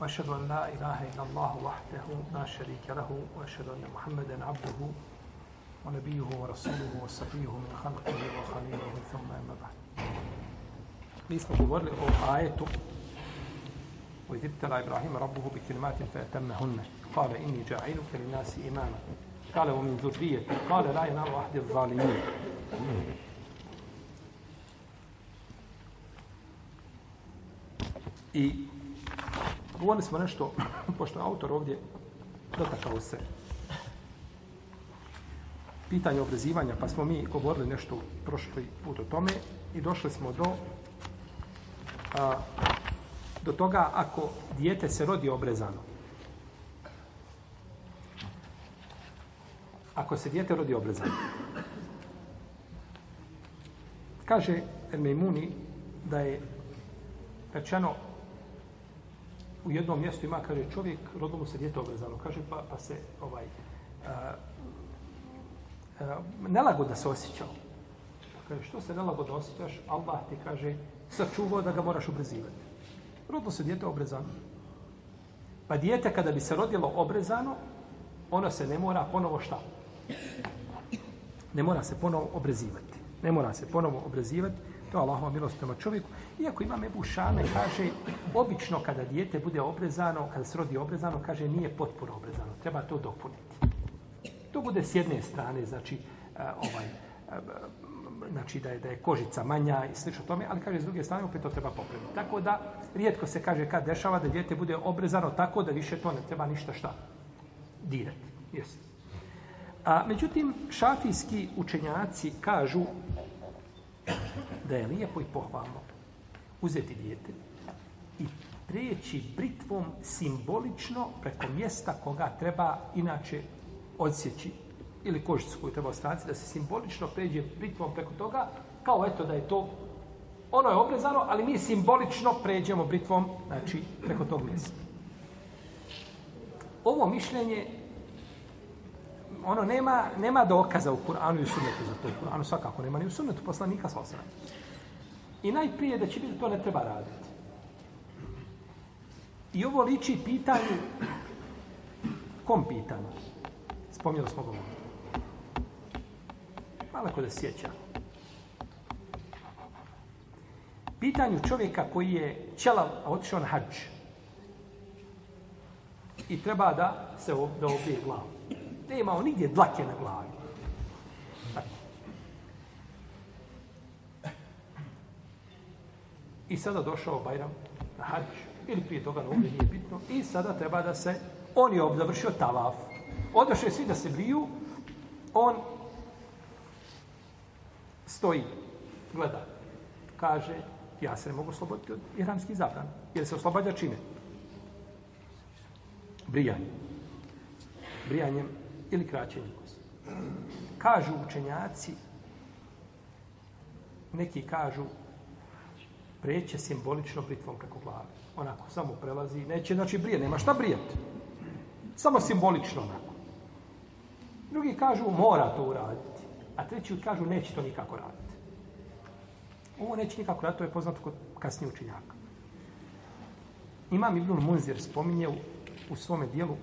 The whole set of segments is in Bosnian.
وأشهد أن لا إله إلا الله وحده لا شريك له وأشهد أن محمدا عبده ونبيه ورسوله وصفيه من خلقه وخليله ثم أما بعد ليس smo govorili o وإذ ابتلى إبراهيم ربه بكلمات فأتمهن قال إني جاعلك للناس إماما قال ومن ذريتي قال لا ينال أحد الظالمين I Govorili smo nešto, pošto je autor ovdje dotakao se pitanje obrezivanja, pa smo mi govorili nešto prošli put o tome i došli smo do a, do toga ako dijete se rodi obrezano. Ako se dijete rodi obrezano. Kaže Ermej Muni da je rečeno u jednom mjestu ima, kaže, čovjek, rodilo mu se djete obrezano, kaže, pa, pa se, ovaj, a, a, da se osjećao. Pa kaže, što se nelagoda osjećaš? Allah ti kaže, sačuvao da ga moraš obrezivati. Rodilo se djete obrezano. Pa djete kada bi se rodilo obrezano, ono se ne mora ponovo šta? Ne mora se ponovo obrezivati. Ne mora se ponovo obrezivati kao Allahova milost prema čovjeku. Iako ima Ebu Šame, kaže, obično kada dijete bude obrezano, kada se rodi obrezano, kaže, nije potpuno obrezano, treba to dopuniti. To bude s jedne strane, znači, eh, ovaj, eh, znači da je, da je kožica manja i sl. tome, ali kaže s druge strane opet to treba popraviti. Tako da rijetko se kaže kad dešava da djete bude obrezano tako da više to ne treba ništa šta dirati. Jesi. A, međutim, šafijski učenjaci kažu da je lijepo i pohvalno uzeti dijete i prijeći britvom simbolično preko mjesta koga treba inače odsjeći ili kožicu koju treba ostaviti, da se simbolično pređe britvom preko toga, kao eto da je to, ono je obrezano, ali mi simbolično pređemo britvom, znači, preko tog mjesta. Ovo mišljenje ono nema, nema dokaza u Kur'anu i u sunnetu za to. U Kur'anu svakako nema ni u sunnetu poslanika sa osram. I najprije da će biti to ne treba raditi. I ovo liči pitanju, kom pitanju? Spomnjeno smo govorili. Hvala ko da sjeća. Pitanju čovjeka koji je ćelav, a otišao na hađ. I treba da se ob, da obije glavu. Ne imao nigdje dlake na glavi. I sada došao Bajram na hađ, ili prije toga na ovdje nije bitno, i sada treba da se, on je obzavršio tavaf. Odošli svi da se briju, on stoji, gleda, kaže, ja se ne mogu osloboditi od iranskih zabrana, jer se oslobađa čime? Brijanjem. Brijanjem ili kraćenje kosti. Kažu učenjaci, neki kažu, preće simbolično britvom preko glave. Onako, samo prelazi, neće, znači brije, nema šta brijati. Samo simbolično onako. Drugi kažu, mora to uraditi. A treći kažu, neće to nikako raditi. Ovo neće nikako raditi, to je poznato kod kasnije učenjaka. Imam Ibnul Munzir spominje u, u svome dijelu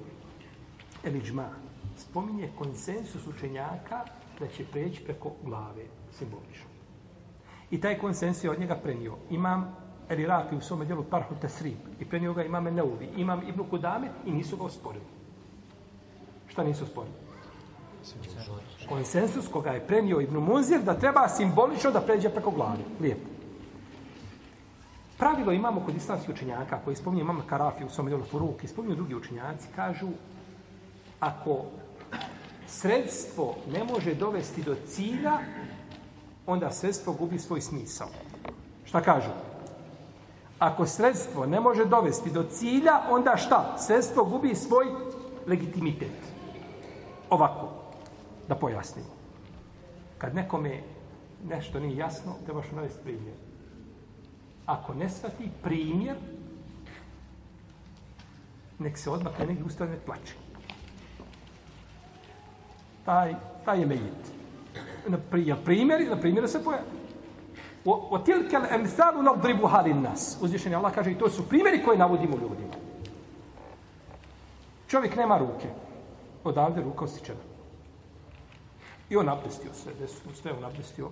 Eliđma, spominje konsensus učenjaka da će preći preko glave simbolično. I taj konsensus je od njega prenio. Imam Eliraki u svome djelu Parhu Tasrib i prenio ga imam Neuvi. Imam Ibnu Kudamet i nisu ga osporili. Šta nisu osporili? Konsensus koga je prenio Ibnu Munzir da treba simbolično da pređe preko glave. Lijepo. Pravilo imamo kod islamskih učenjaka koji spominje imam Karafi u svome djelu Furuk i spominju drugi učenjaci, kažu ako sredstvo ne može dovesti do cilja, onda sredstvo gubi svoj smisao. Šta kažu? Ako sredstvo ne može dovesti do cilja, onda šta? Sredstvo gubi svoj legitimitet. Ovako, da pojasnim. Kad nekome nešto nije jasno, trebaš mu navesti primjer. Ako ne shvati primjer, nek se odmah negdje ustane plaće taj, taj je mejit. Na prije primjeri, na primjeri se pojavi. O tilke l'emsalu nadribu halin nas. Uzvišen je Allah kaže i to su primjeri koje navodimo ljudima. Čovjek nema ruke. Odavde ruka osjećena. I on napestio se, desno ste, on napestio.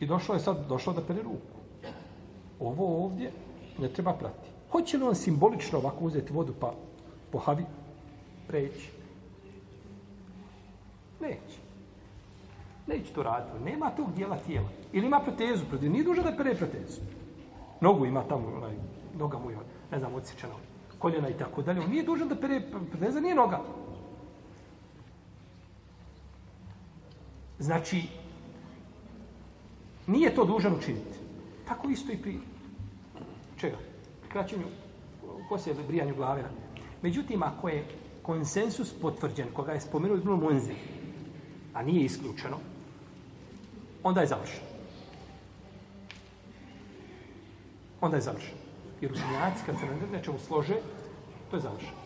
I došlo je sad, došlo da pere ruku. Ovo ovdje ne treba prati. Hoće li on simbolično ovako uzeti vodu pa pohavi preći? Neće. Neće to raditi. Nema tog dijela tijela. Ili ima protezu. Protiv. Nije duže da pere protezu. Nogu ima tamo, onaj, noga mu je, ne znam, odsječena koljena i tako dalje. On nije dužan da pere proteza, nije noga. Znači, nije to dužan učiniti. Tako isto i pri... Čega? Pri kraćenju kose ili brijanju glave. Međutim, ako je konsensus potvrđen, koga je spomenuo Ibn Munzir, a nije isključeno, onda je završeno. Onda je završeno. Jer učenjaci kad se na nečemu slože, to je završeno.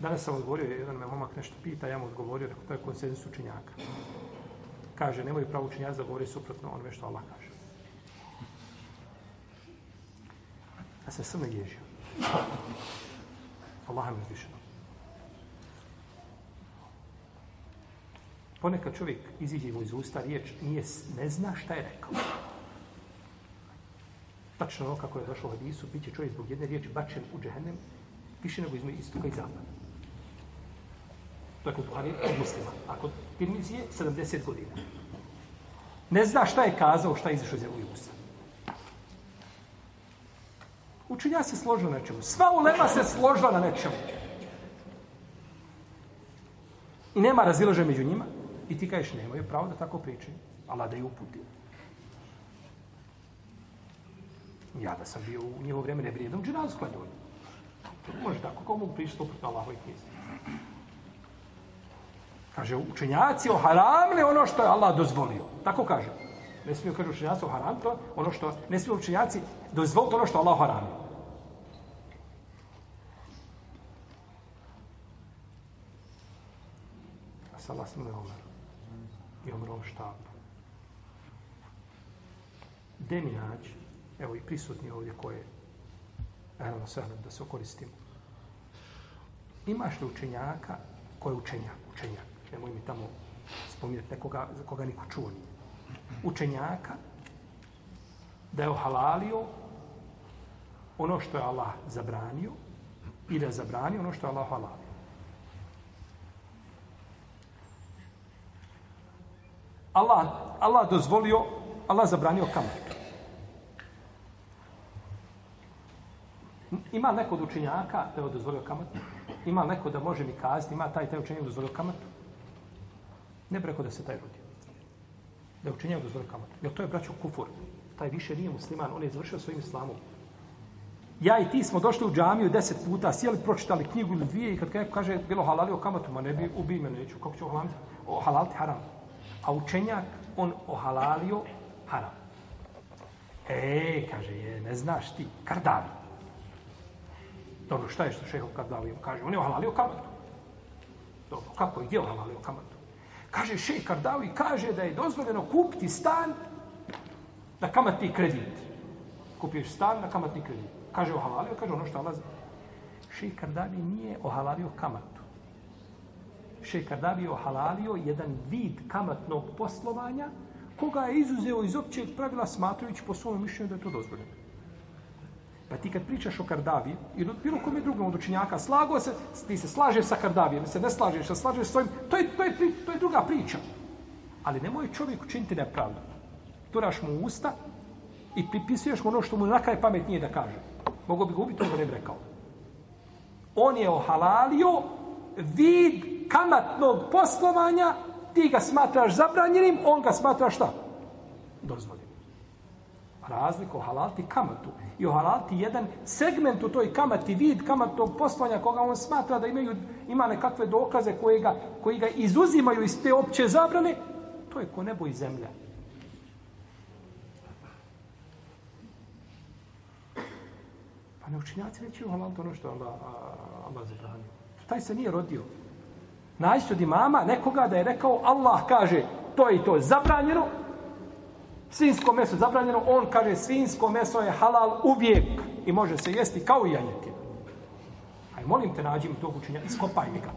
Danas sam odgovorio, jedan me momak nešto pita, ja mu odgovorio, rekao, to je konsenzus učenjaka. Kaže, nemoj pravo učenjaci da govori suprotno onome što Allah kaže. Ja se sam ne ježio. Allah mi je zvišeno. Ponekad čovjek iziđe mu iz usta riječ, nije, ne zna šta je rekao. Tačno ono kako je došlo u hadisu, bit će čovjek zbog jedne riječi bačen u džehennem, više nego izme istoka i zapada. To je kod Buhari od muslima. A kod Pirmizije 70 godina. Ne zna šta je kazao, šta je izašao iz njegovih usta. Učenja se složila na nečemu. Sva ulema se složila na nečemu. I nema razilože među njima. I ti kažeš, nemaju pravo da tako pričaju. Ala da je uputim. Ja da sam bio u njevo vreme, ne bi jednom džinaz kladio. Može tako, kao mogu pričati oput na Allahovi knjizi. Kaže, učenjaci o haram ne ono što je Allah dozvolio. Tako kaže. Ne smiju kaže učenjaci o haram to ono što, ne smiju učenjaci dozvoliti ono što Allah haram. Assalamu alaikum i omrao štap. Deminač, evo i prisutni ovdje koje, naravno sehnem da se okoristimo, imaš li učenjaka koji je učenjak, učenjak, nemoj mi tamo spominjati nekoga za koga niko čuo nije. Učenjaka da je ohalalio ono što je Allah zabranio ili je zabranio ono što je Allah halalio. Allah, Allah dozvolio, Allah zabranio kamatu. Ima neko od učinjaka da je dozvolio kamatu? Ima neko da može mi kazati, ima taj taj učinjak dozvolio kamatu? Ne preko da se taj rodio. Da je učinjak dozvolio kamatu. Jer to je braćo kufur. Taj više nije musliman, on je završio svojim islamom. Ja i ti smo došli u džamiju deset puta, sjeli, pročitali knjigu ili dvije i kad kaže, bilo halali o kamatu, ma ne bi, ubij me, neću, kako ću o halaliti haram. O halaliti haram a učenjak on ohalalio haram. E, kaže, je, ne znaš ti, kardavi. Dobro, šta je što šehov kardavi Kaže, on je ohalalio kamatu. Dobro, kako je, gdje ohalalio kamatu? Kaže, šehov kardavi kaže da je dozvoljeno kupiti stan na kamatni kredit. Kupiš stan na kamatni kredit. Kaže, ohalalio, kaže ono što alazi. Šehov kardavi nije ohalalio kamatu ljepše kada bi ohalalio jedan vid kamatnog poslovanja koga je izuzeo iz općeg pravila smatrujući po svojom mišljenju da je to dozvoljeno. Pa ti kad pričaš o Kardavi, i bilo kom je drugom od učenjaka, slago se, ti se slažeš sa Kardavijem, se ne slažeš, se slažeš s svojim, to je, to, je, to je druga priča. Ali nemoj čovjek učiniti nepravdu. Turaš mu usta i pripisuješ mu ono što mu na kraj pamet nije da kaže. Mogu bi ga ubiti, ono ne bi rekao. On je ohalalio vid kamatnog poslovanja, ti ga smatraš zabranjenim, on ga smatra šta? Dozvoljenim. Razlika o halalti kamatu. I o halalti jedan segment u toj kamati, vid kamatnog poslovanja koga on smatra da imaju, ima nekakve dokaze koji ga, koji ga izuzimaju iz te opće zabrane, to je ko nebo i zemlja. Pa ne učinjaci reći o halalti ono što Allah, Allah zabranio. Taj se nije rodio naći od imama nekoga da je rekao Allah kaže to je i to zabranjeno, svinsko meso zabranjeno, on kaže svinsko meso je halal uvijek i može se jesti kao i janjetin. Aj, molim te, nađi mi tog učenja, iskopaj mi ga.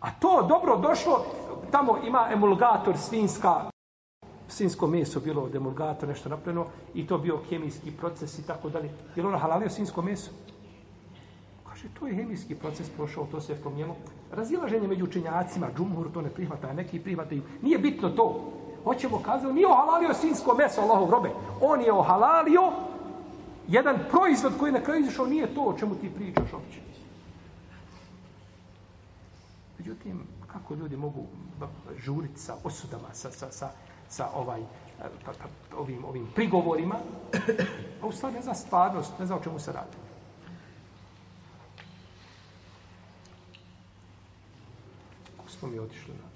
A to dobro došlo, tamo ima emulgator svinska, svinsko meso bilo od emulgatora nešto napravljeno i to bio kemijski proces i tako dalje. Je li ono halalio svinsko meso? Znači, to je hemijski proces prošao, to se promijenilo. Razilaženje među učenjacima, džumhur to ne prihvata, neki prihvataju. Nije bitno to. Hoćemo kazati, nije ohalalio sinsko meso Allahov robe. On je ohalalio jedan proizvod koji je na kraju izišao, nije to o čemu ti pričaš opće. Međutim, kako ljudi mogu žuriti sa osudama, sa, sa, sa, sa ovaj, ta, pa, ta, pa, ovim, ovim prigovorima, a u stvari ne zna stvarnost, ne zna o čemu se radi. smo mi otišli na.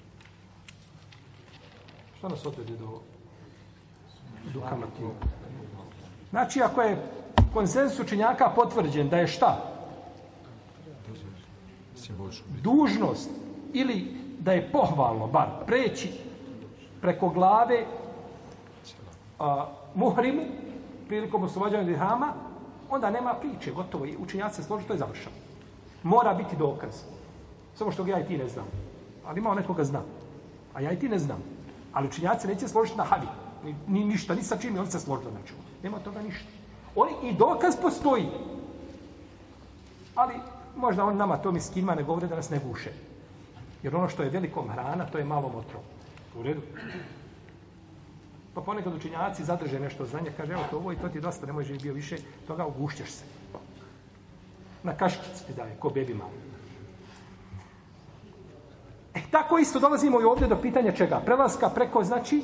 Šta nas odvede do do kamatiju? Znači, ako je konsens učenjaka potvrđen da je šta? Dužnost ili da je pohvalno bar preći preko glave a, muhrimu prilikom oslobađanja dirhama, onda nema priče, gotovo, učenjaci se složi, to je završeno. Mora biti dokaz. Samo što ga ja i ti ne znamo ali ima nekoga zna. A ja i ti ne znam. Ali učinjaci neće složiti na havi. Ni, ni, ništa, ni sa čim je on se složio na znači. čemu. Nema toga ništa. Oni i dokaz postoji. Ali možda on nama to mi skinima ne govore da nas ne guše. Jer ono što je velikom hrana, to je malo motro. U redu. Pa ponekad učinjaci zadrže nešto znanje, kaže, evo to ovo i to ti dosta, ne možeš bio više, toga ugušćaš se. Na kaškicu ti daje, ko bebi malo. E, tako isto dolazimo i ovdje do pitanja čega. Prelaska preko, znači,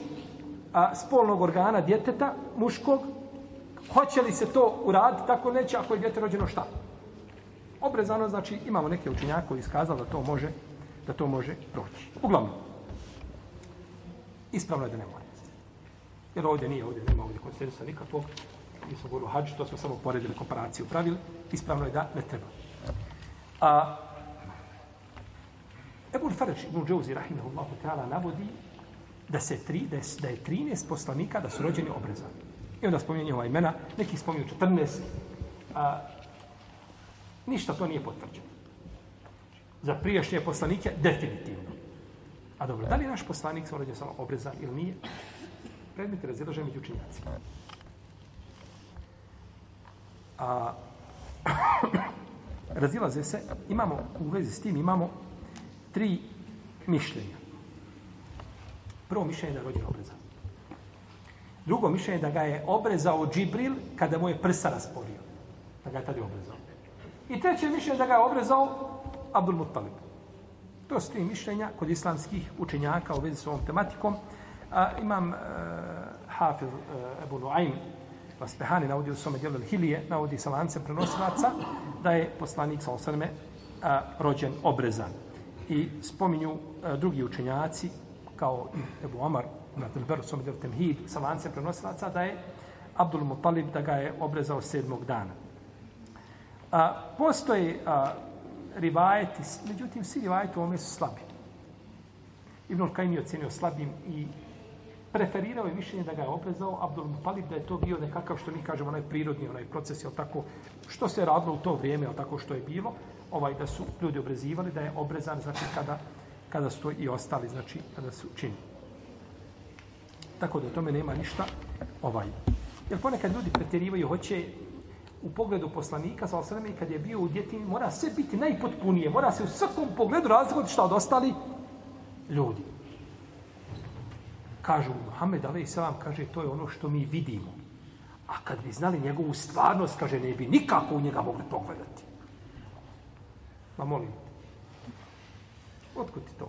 a, spolnog organa djeteta, muškog, hoće li se to uraditi, tako neće, ako je djete rođeno šta? Obrezano, znači, imamo neke učenjaka koji iskazali da to može, da to može proći. Uglavnom, ispravno je da ne mora. Jer ovdje nije, ovdje nema ovdje konsensusa nikakvog. Mi smo govorili o hađu, to smo samo poredili komparaciju pravili. Ispravno je da ne treba. A, Ebul Farač ibn Džouzi, rahimahullahu ta'ala, navodi da se tri, da je, da je 13 poslanika da su rođeni obreza. I onda spominje njihova imena, neki spominju 14, a ništa to nije potvrđeno. Za prijašnje poslanike, definitivno. A dobro, da li je naš poslanik se rođen samo obrezan ili nije? Predmet je razilažen među učinjacima. A, razilaze se, imamo, u vezi s tim imamo tri mišljenja. Prvo mišljenje je da je rođen obrezan. Drugo mišljenje je da ga je obrezao Džibril kada mu je prsa rasporio. Da ga je tada obrezao. I treće mišljenje je da ga je obrezao Abdul Muttalib. To su tri mišljenja kod islamskih učenjaka u vezi s ovom tematikom. A, imam uh, Hafiz uh, Ebu Nuaym Vaspehani navodi u svome dijelu Hilije, navodi sa lance prenosilaca da je poslanik sa osrme uh, rođen obrezan i spominju e, drugi učenjaci kao Ebu Omar na Tilberu Somedel Temhid sa lancem prenosilaca da je Abdul Mutalib da ga je obrezao sedmog dana. A, postoje a, rivajeti, međutim, svi rivajeti u ovome su slabi. Ibnul Kajim je ocenio slabim i preferirao je mišljenje da ga je oprezao Abdul Mutalib, da je to bio nekakav što mi kažemo onaj prirodni onaj proces, je tako, što se radilo u to vrijeme, je tako što je bilo, ovaj da su ljudi obrezivali, da je obrezan, znači kada, kada su to i ostali, znači kada su čini. Tako da u tome nema ništa ovaj. Jer ponekad ljudi pretjerivaju, hoće u pogledu poslanika, sa osvrame, kad je bio u djetin, mora sve biti najpotpunije, mora se u svakom pogledu razlikovati šta od ostali ljudi kažu Muhammed Ali Isalam, kaže, to je ono što mi vidimo. A kad bi znali njegovu stvarnost, kaže, ne bi nikako u njega mogli pogledati. Ma molim, otkud ti to?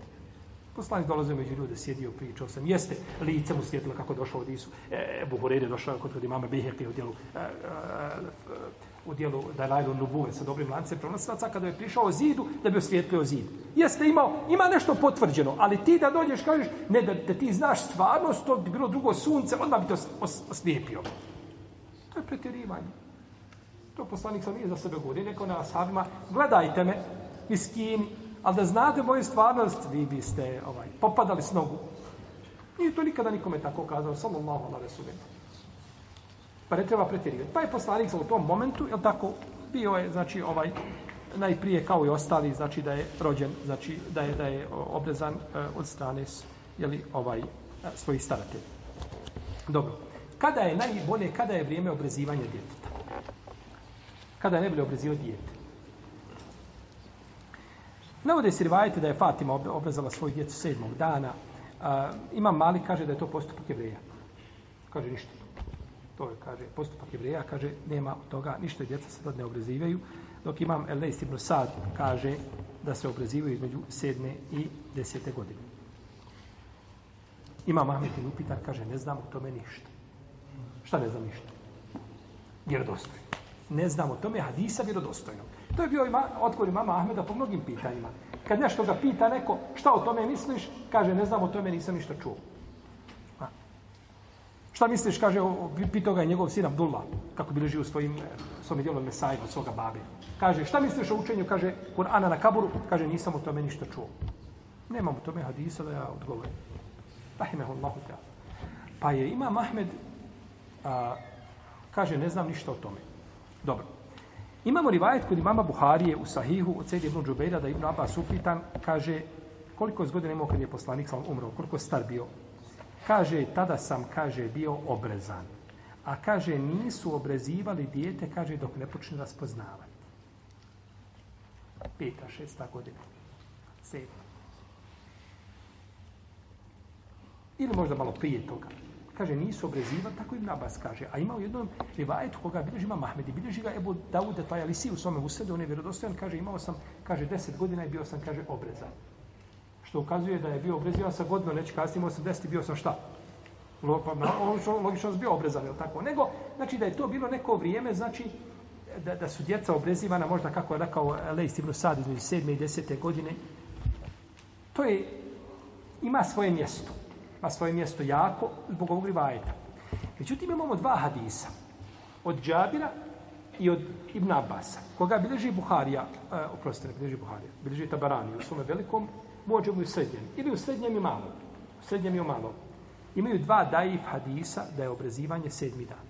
Poslanik dolaze među ljude, sjedio, pričao sam, jeste, lice mu slijedilo kako došao od Isu, e, Buhurede došao kod kod imama Biheke u dijelu, e, e, e, u dijelu Dalajlu Nubuve sa dobrim lancem prenosilaca kada je prišao o zidu da bi osvijetlio zid. Jeste imao, ima nešto potvrđeno, ali ti da dođeš kažeš ne da, da ti znaš stvarnost, to bi bilo drugo sunce, odmah bi to os, osvijepio. To je pretjerivanje. To poslanik sam nije za sebe govorio, je rekao na sahabima, gledajte me, miskin, ali da znate moju stvarnost, vi biste ovaj, popadali s nogu. Nije to nikada nikome tako kazao, sallallahu ala resulimu pa ne treba pretjerivati. Pa je poslanik u tom momentu, jel tako, bio je, znači, ovaj, najprije kao i ostali, znači da je rođen, znači da je, da je obrezan uh, od strane jeli, ovaj, uh, svojih staratelja. Dobro. Kada je najbolje, kada je vrijeme obrezivanja djeteta? Kada je najbolje obrezivanje djete? Navode se rivajete da je Fatima obrezala svoju djecu sedmog dana. Uh, e, ima mali, kaže da je to postupak jevreja. Kaže ništa. To je, kaže, postupak jevreja, kaže, nema od toga, ništa i djeca se tad ne obrezivaju, dok imam Elejs ibn Sad, kaže, da se obrezivaju između sedme i desete godine. Ima Mahmet in upitan, kaže, ne znam o tome ništa. Šta ne znam ništa? Vjerodostojno. Ne znam o tome hadisa vjerodostojnog. To je bio ima, otkor imama Ahmeda po mnogim pitanjima. Kad nešto ga pita neko, šta o tome misliš, kaže, ne znam o tome, nisam ništa čuo. Šta misliš, kaže, pitao ga je njegov sin Abdullah, kako bi ležio u svojim, e, svojim djelom Mesajima, od svoga babe. Kaže, šta misliš o učenju, kaže, Kur'ana na kaburu, kaže, nisam o tome ništa čuo. Nemam o tome hadisa da ja odgovorim. Rahimehullahu ta. Pa je ima Mahmed, a, kaže, ne znam ništa o tome. Dobro. Imamo rivajet kod imama Buharije u Sahihu od Sejde ibn Džubeira da Ibn Abbas upitan, kaže, koliko je zgodin imao kad je poslanik, sam umro, koliko je star bio, Kaže, tada sam, kaže, bio obrezan. A kaže, nisu obrezivali dijete, kaže, dok ne počne raspoznavati. Peta, šesta godina. Sedma. Ili možda malo prije toga. Kaže, nisu obrezivali, tako i Nabas kaže. A ima u jednom rivajetu koga bilježi ima Mahmedi. Bilježi ga Ebu Dauda, taj Alisi u svome usredu, on je vjerodostojan, kaže, imao sam, kaže, deset godina i bio sam, kaže, obrezan što ukazuje da je bio obrezivan sa godinom, neće kasnije, možda sam desiti, bio sam šta? Pa, logično sam bio obrezan, ili tako? Nego, znači da je to bilo neko vrijeme, znači, da, da su djeca obrezivana, možda kako je rekao Leist ibn Sad između 7. i 10. godine, to je, ima svoje mjesto. Ima svoje mjesto jako, zbog ovog rivajeta. Međutim, imamo dva hadisa. Od Džabira i od Ibn Abasa. Koga bilježi Buharija, uh, oprostite, ne bilježi Buharija, bilježi Tabarani u svome velikom Može u srednjem. Ili u srednjem i malom. U srednjem i u malom. Imaju dva daif hadisa da je obrazivanje sedmi dan.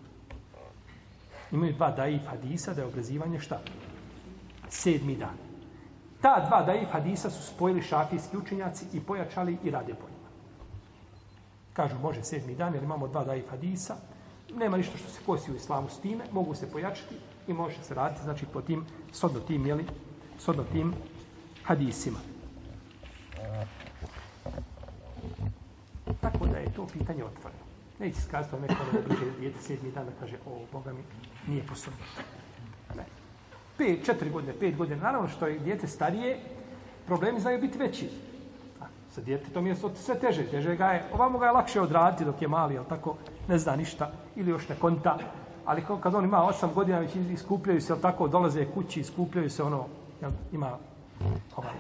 Imaju dva daif hadisa da je obrazivanje šta? Sedmi dan. Ta dva daif hadisa su spojili šafijski učenjaci i pojačali i rade po njima. Kažu, može sedmi dan, jer imamo dva daif hadisa. Nema ništa što se kosi u islamu s time. Mogu se pojačati i može se raditi, znači, po tim, sodno tim, jeli, sodno tim hadisima. to pitanje otvoreno. Neće skazati o nekom da ono priče djete sedmi dan da kaže, o, Boga mi nije posobno. Ne. Pe, četiri godine, pet godine, naravno što je djete starije, problemi znaju biti veći. A, sa djetetom je sve teže, teže ga je, ovamo ga je lakše odraditi dok je mali, ali tako ne zna ništa, ili još ne konta. Ali kad on ima osam godina, već iskupljaju se, ali tako dolaze kući, iskupljaju se, ono, jel, ima, ovaj,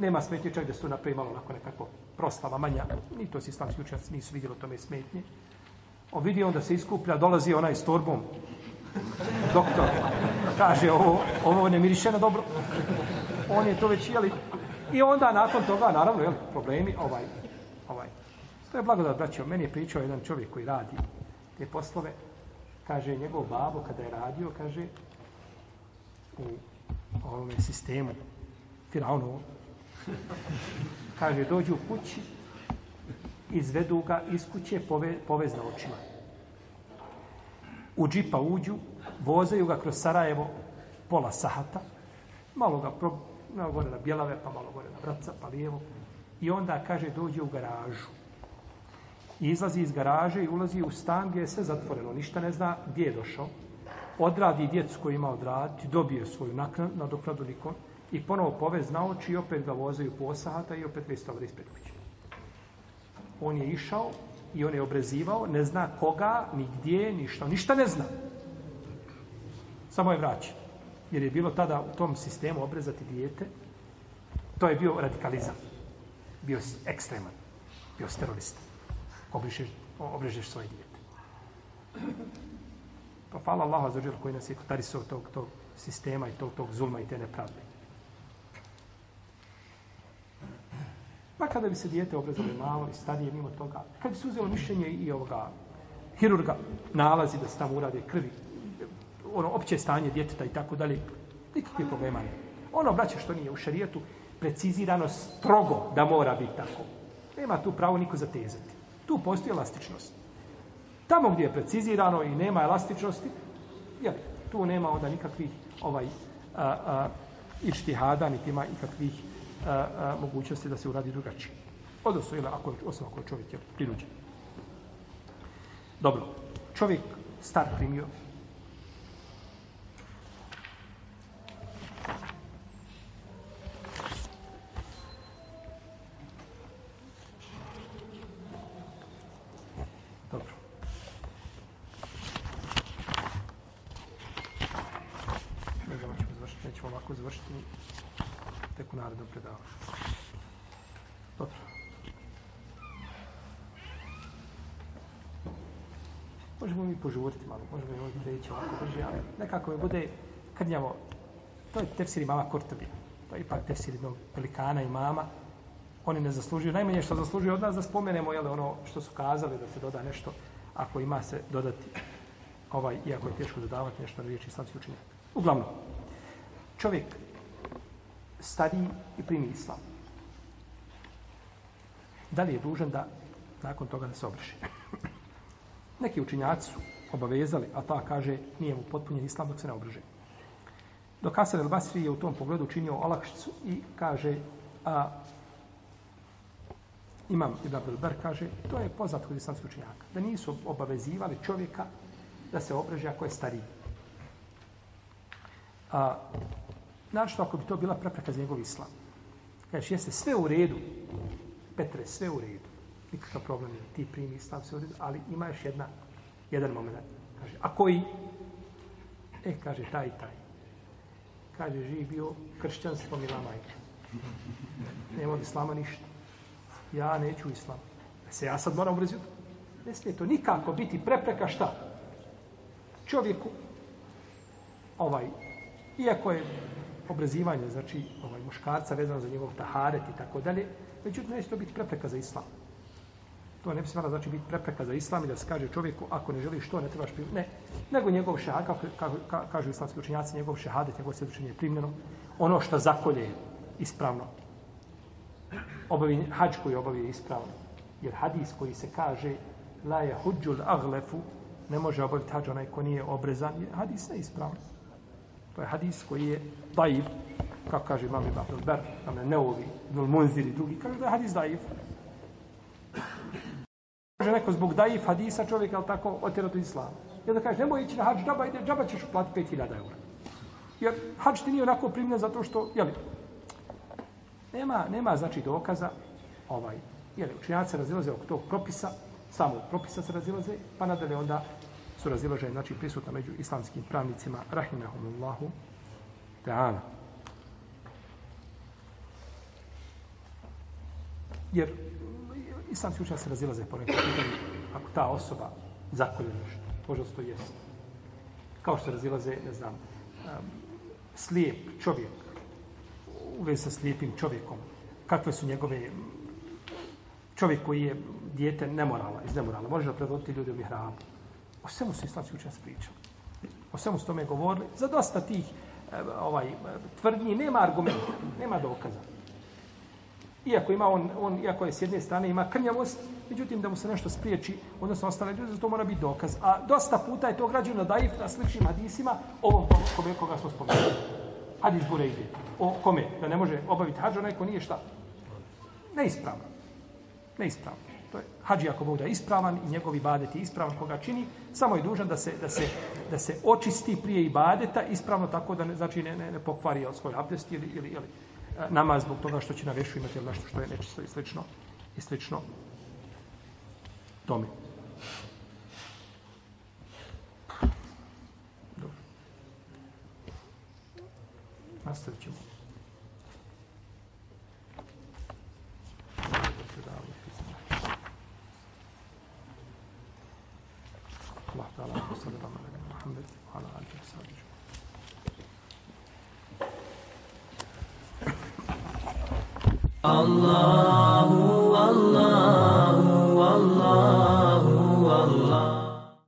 nema smetnje čak da se tu napravi malo onako nekako proslava manja, ni to si islamski učenjaci nisu vidjeli o tome smetnje. On vidi onda se iskuplja, dolazi onaj s torbom, doktor, kaže ovo, ovo ne miriše na dobro. On je to već jeli. I onda nakon toga, naravno, jeli, problemi, ovaj, ovaj. To je blagodat, braćo, meni je pričao jedan čovjek koji radi te poslove, kaže, njegov babo kada je radio, kaže, u ovome sistemu, Firaunovo, kaže, dođu u kući, izvedu ga iz kuće, pove, povez na očima. U džipa uđu, vozaju ga kroz Sarajevo pola sahata, malo ga pro, malo gore na bjelave, pa malo gore na vraca, pa lijevo. I onda, kaže, dođe u garažu. I izlazi iz garaže i ulazi u stan gdje je sve zatvoreno. Ništa ne zna gdje je došao. Odradi djecu koju ima odraditi, dobije svoju naknadu, nadokladu nikom i ponovo povez na oči i opet ga vozaju po osahata i opet ga istovar ispred kuće. On je išao i on je obrezivao, ne zna koga, ni gdje, ništa, ništa ne zna. Samo je vraćan. Jer je bilo tada u tom sistemu obrezati dijete, to je bio radikalizam. Bio si ekstreman. Bio si terorista. Obrežeš, obrežeš svoje dijete. Pa hvala Allah za koji nas je kotariso tog, tog sistema i tog, tog zulma i te nepravde. Pa kada bi se dijete obrazovalo malo i starije mimo toga, kad bi se uzelo mišljenje i ovoga hirurga nalazi da se tamo urade krvi, ono opće stanje djeteta i tako dalje, nikakve problema ne. Ono, braće, što nije u šarijetu, precizirano strogo da mora biti tako. Nema tu pravo niko zatezati. Tu postoji elastičnost. Tamo gdje je precizirano i nema elastičnosti, je, tu nema onda nikakvih ovaj, a, a, ištihada, niti ima ikakvih a, a, mogućnosti da se uradi drugačije. Odnosno, ili ako, osoba koja čovjek je prinuđen. Dobro, čovjek star primio možemo i ovdje preći ovako brže, ali nekako je bude krnjavo. To je tefsir imama Kortobi. To je ipak tefsir jednog pelikana i mama. Oni ne zaslužuju. Najmanje što zaslužuju od nas da spomenemo jele, ono što su kazali, da se doda nešto ako ima se dodati ovaj, iako je teško dodavati nešto na riječi islamski učinjen. Uglavnom, čovjek stari i primi islam. Da li je dužan da nakon toga da se obriše? Neki učinjaci su obavezali, a ta kaže nije mu potpunjen islam dok se ne obrže. Dok Asar el Basri je u tom pogledu činio olakšicu i kaže a, imam i da Bar kaže to je poznat kod islamskih učenjaka. Da nisu obavezivali čovjeka da se obrže ako je stariji. A, našto ako bi to bila prepreka za njegov islam. Kažeš, jeste sve u redu. Petre, sve u redu. Nikakav problem je, ti primi islam, sve u redu. Ali ima još jedna jedan moment. Kaže, a koji? E, kaže, taj, taj. Kaže, živi bio kršćanstvo mila majka. Nema od islama ništa. Ja neću islam. E se ja sad moram obrziti. Ne smije to nikako biti prepreka šta? Čovjeku, ovaj, iako je obrazivanje, znači, ovaj, muškarca vezano za njegov taharet i tako dalje, međutim, neće to biti prepreka za islam. To ne bi smjela znači biti prepreka za islam i da se kaže čovjeku ako ne želiš to, ne trebaš primiti. Ne, nego njegov šehad, kako ka, ka, kažu islamski učenjaci, njegov šehad, njegov svjedočenje je primljeno. Ono što zakolje je ispravno. Obavi, hađ koji obavi je ispravno. Jer hadis koji se kaže la je huđul aglefu, ne može obaviti hađ onaj ko nije obrezan, je hadis ne ispravno. To je hadis koji je daiv, kako kaže imam Ibn Abdelber, neovi, nul munziri, drugi, kaže da je hadis daiv, Kaže neko zbog daif hadisa čovjek, ali tako, otjerati islamu. I onda kaže, nemoj ići na hađ džaba, ide džaba ćeš uplatiti 5000 eura. Jer hađ ti nije onako primljen zato što, jeli, nema, nema znači dokaza, ovaj, jeli, učinjaci se razilaze oko tog propisa, samo propisa se razilaze, pa nadalje onda su razilaženi, znači prisutna među islamskim pravnicima, rahimahumullahu, ta'ala. Jer islamski učenjaci se razilaze po nekom pitanju ako ta osoba zakolje nešto. Možda to jest. Kao što razilaze, ne znam, um, slijep čovjek u vezi sa slijepim čovjekom. Kakve su njegove čovjek koji je dijete nemorala, iz nemorala. Može da predvoditi ljudi u mihramu. O svemu su islamski učenjaci pričali. O svemu su tome govorili. Za dosta tih ovaj, tvrdnji nema argumenta, nema dokaza. Iako ima on, on iako je s jedne strane ima krnjavost, međutim da mu se nešto spriječi, odnosno ostale ljude, to mora biti dokaz. A dosta puta je to građeno daif na sličnim hadisima ovom kome koga smo spomenuli. Hadis Burejde. O kome? Da ne može obaviti hađa onaj ko nije šta? Neispravno. Neispravno. To je hađi ako bude ispravan i njegovi badet je ispravan koga čini, samo je dužan da se, da se, da se očisti prije ibadeta ispravno tako da ne, znači ne, ne, ne pokvari svoj abdest ili, ili, ili, ili namaz zbog toga što će na vešu imati nešto što je nečisto i slično i slično tome. Dobro. Nastavit ćemo. Allah